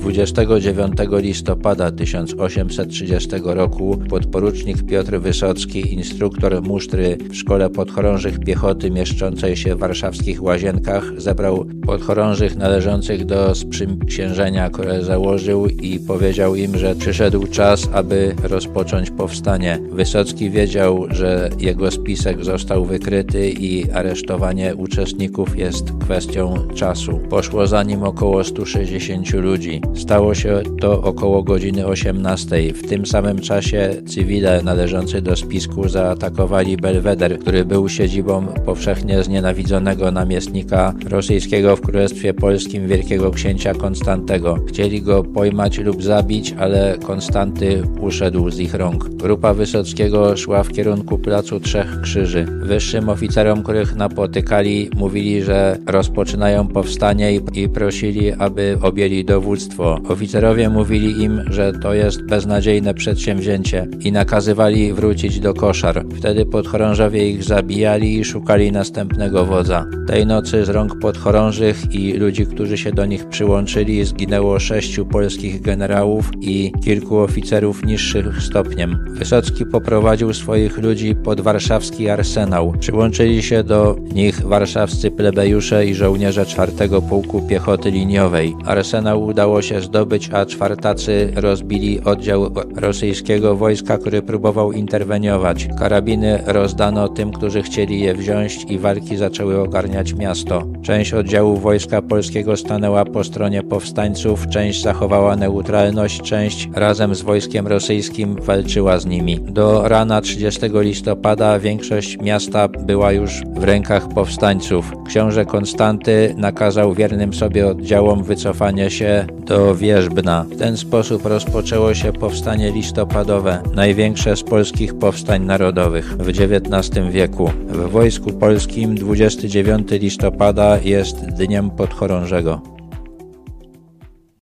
29 listopada 1830 roku podporucznik Piotr Wysocki, instruktor musztry w Szkole Podchorążych Piechoty mieszczącej się w warszawskich Łazienkach, zebrał podchorążych należących do sprzysiężenia, które założył i powiedział im, że przyszedł czas, aby rozpocząć powstanie. Wysocki wiedział, że jego spisek został wykryty i aresztowanie uczestników jest kwestią czasu. Poszło za nim około 160 ludzi. Stało się to około godziny 18. W tym samym czasie cywile należący do spisku zaatakowali Belweder, który był siedzibą powszechnie znienawidzonego namiestnika rosyjskiego w Królestwie Polskim wielkiego księcia Konstantego. Chcieli go pojmać lub zabić, ale Konstanty uszedł z ich rąk. Grupa Wysockiego szła w kierunku Placu Trzech Krzyży. Wyższym oficerom, których napotykali, mówili, że rozpoczynają powstanie i, prosili, aby objęli dowództwo. Oficerowie mówili im, że to jest beznadziejne przedsięwzięcie i nakazywali wrócić do koszar. Wtedy podchorążowie ich zabijali i szukali następnego wodza. Tej nocy z rąk podchorążych i ludzi, którzy się do nich przyłączyli, zginęło sześciu polskich generałów i kilku oficerów niższych stopniem. Wysocki poprowadził swoich ludzi pod warszawski arsenał. Przyłączyli się do nich warszawscy plebejusze i żołnierze czwartego pułku piechoty liniowej. Arsenał udało się zdobyć, a czwartacy rozbili oddział rosyjskiego wojska, który próbował interweniować. Karabiny rozdano tym, którzy chcieli je wziąć i walki zaczęły ogarniać miasto. Część oddziału wojska polskiego stanęła po stronie powstańców, część zachowała neutralność, część razem z wojskiem rosyjskim walczyła z nimi. Do rana 30 listopada większość miasta była już w rękach powstańców. Książę Konstanty nakazał wiernym sobie oddziałom wycofanie się do Wierzbna. W ten sposób rozpoczęło się powstanie listopadowe, największe z polskich powstań narodowych w XIX wieku. W Wojsku Polskim 29 listopada jest Dniem Podchorążego.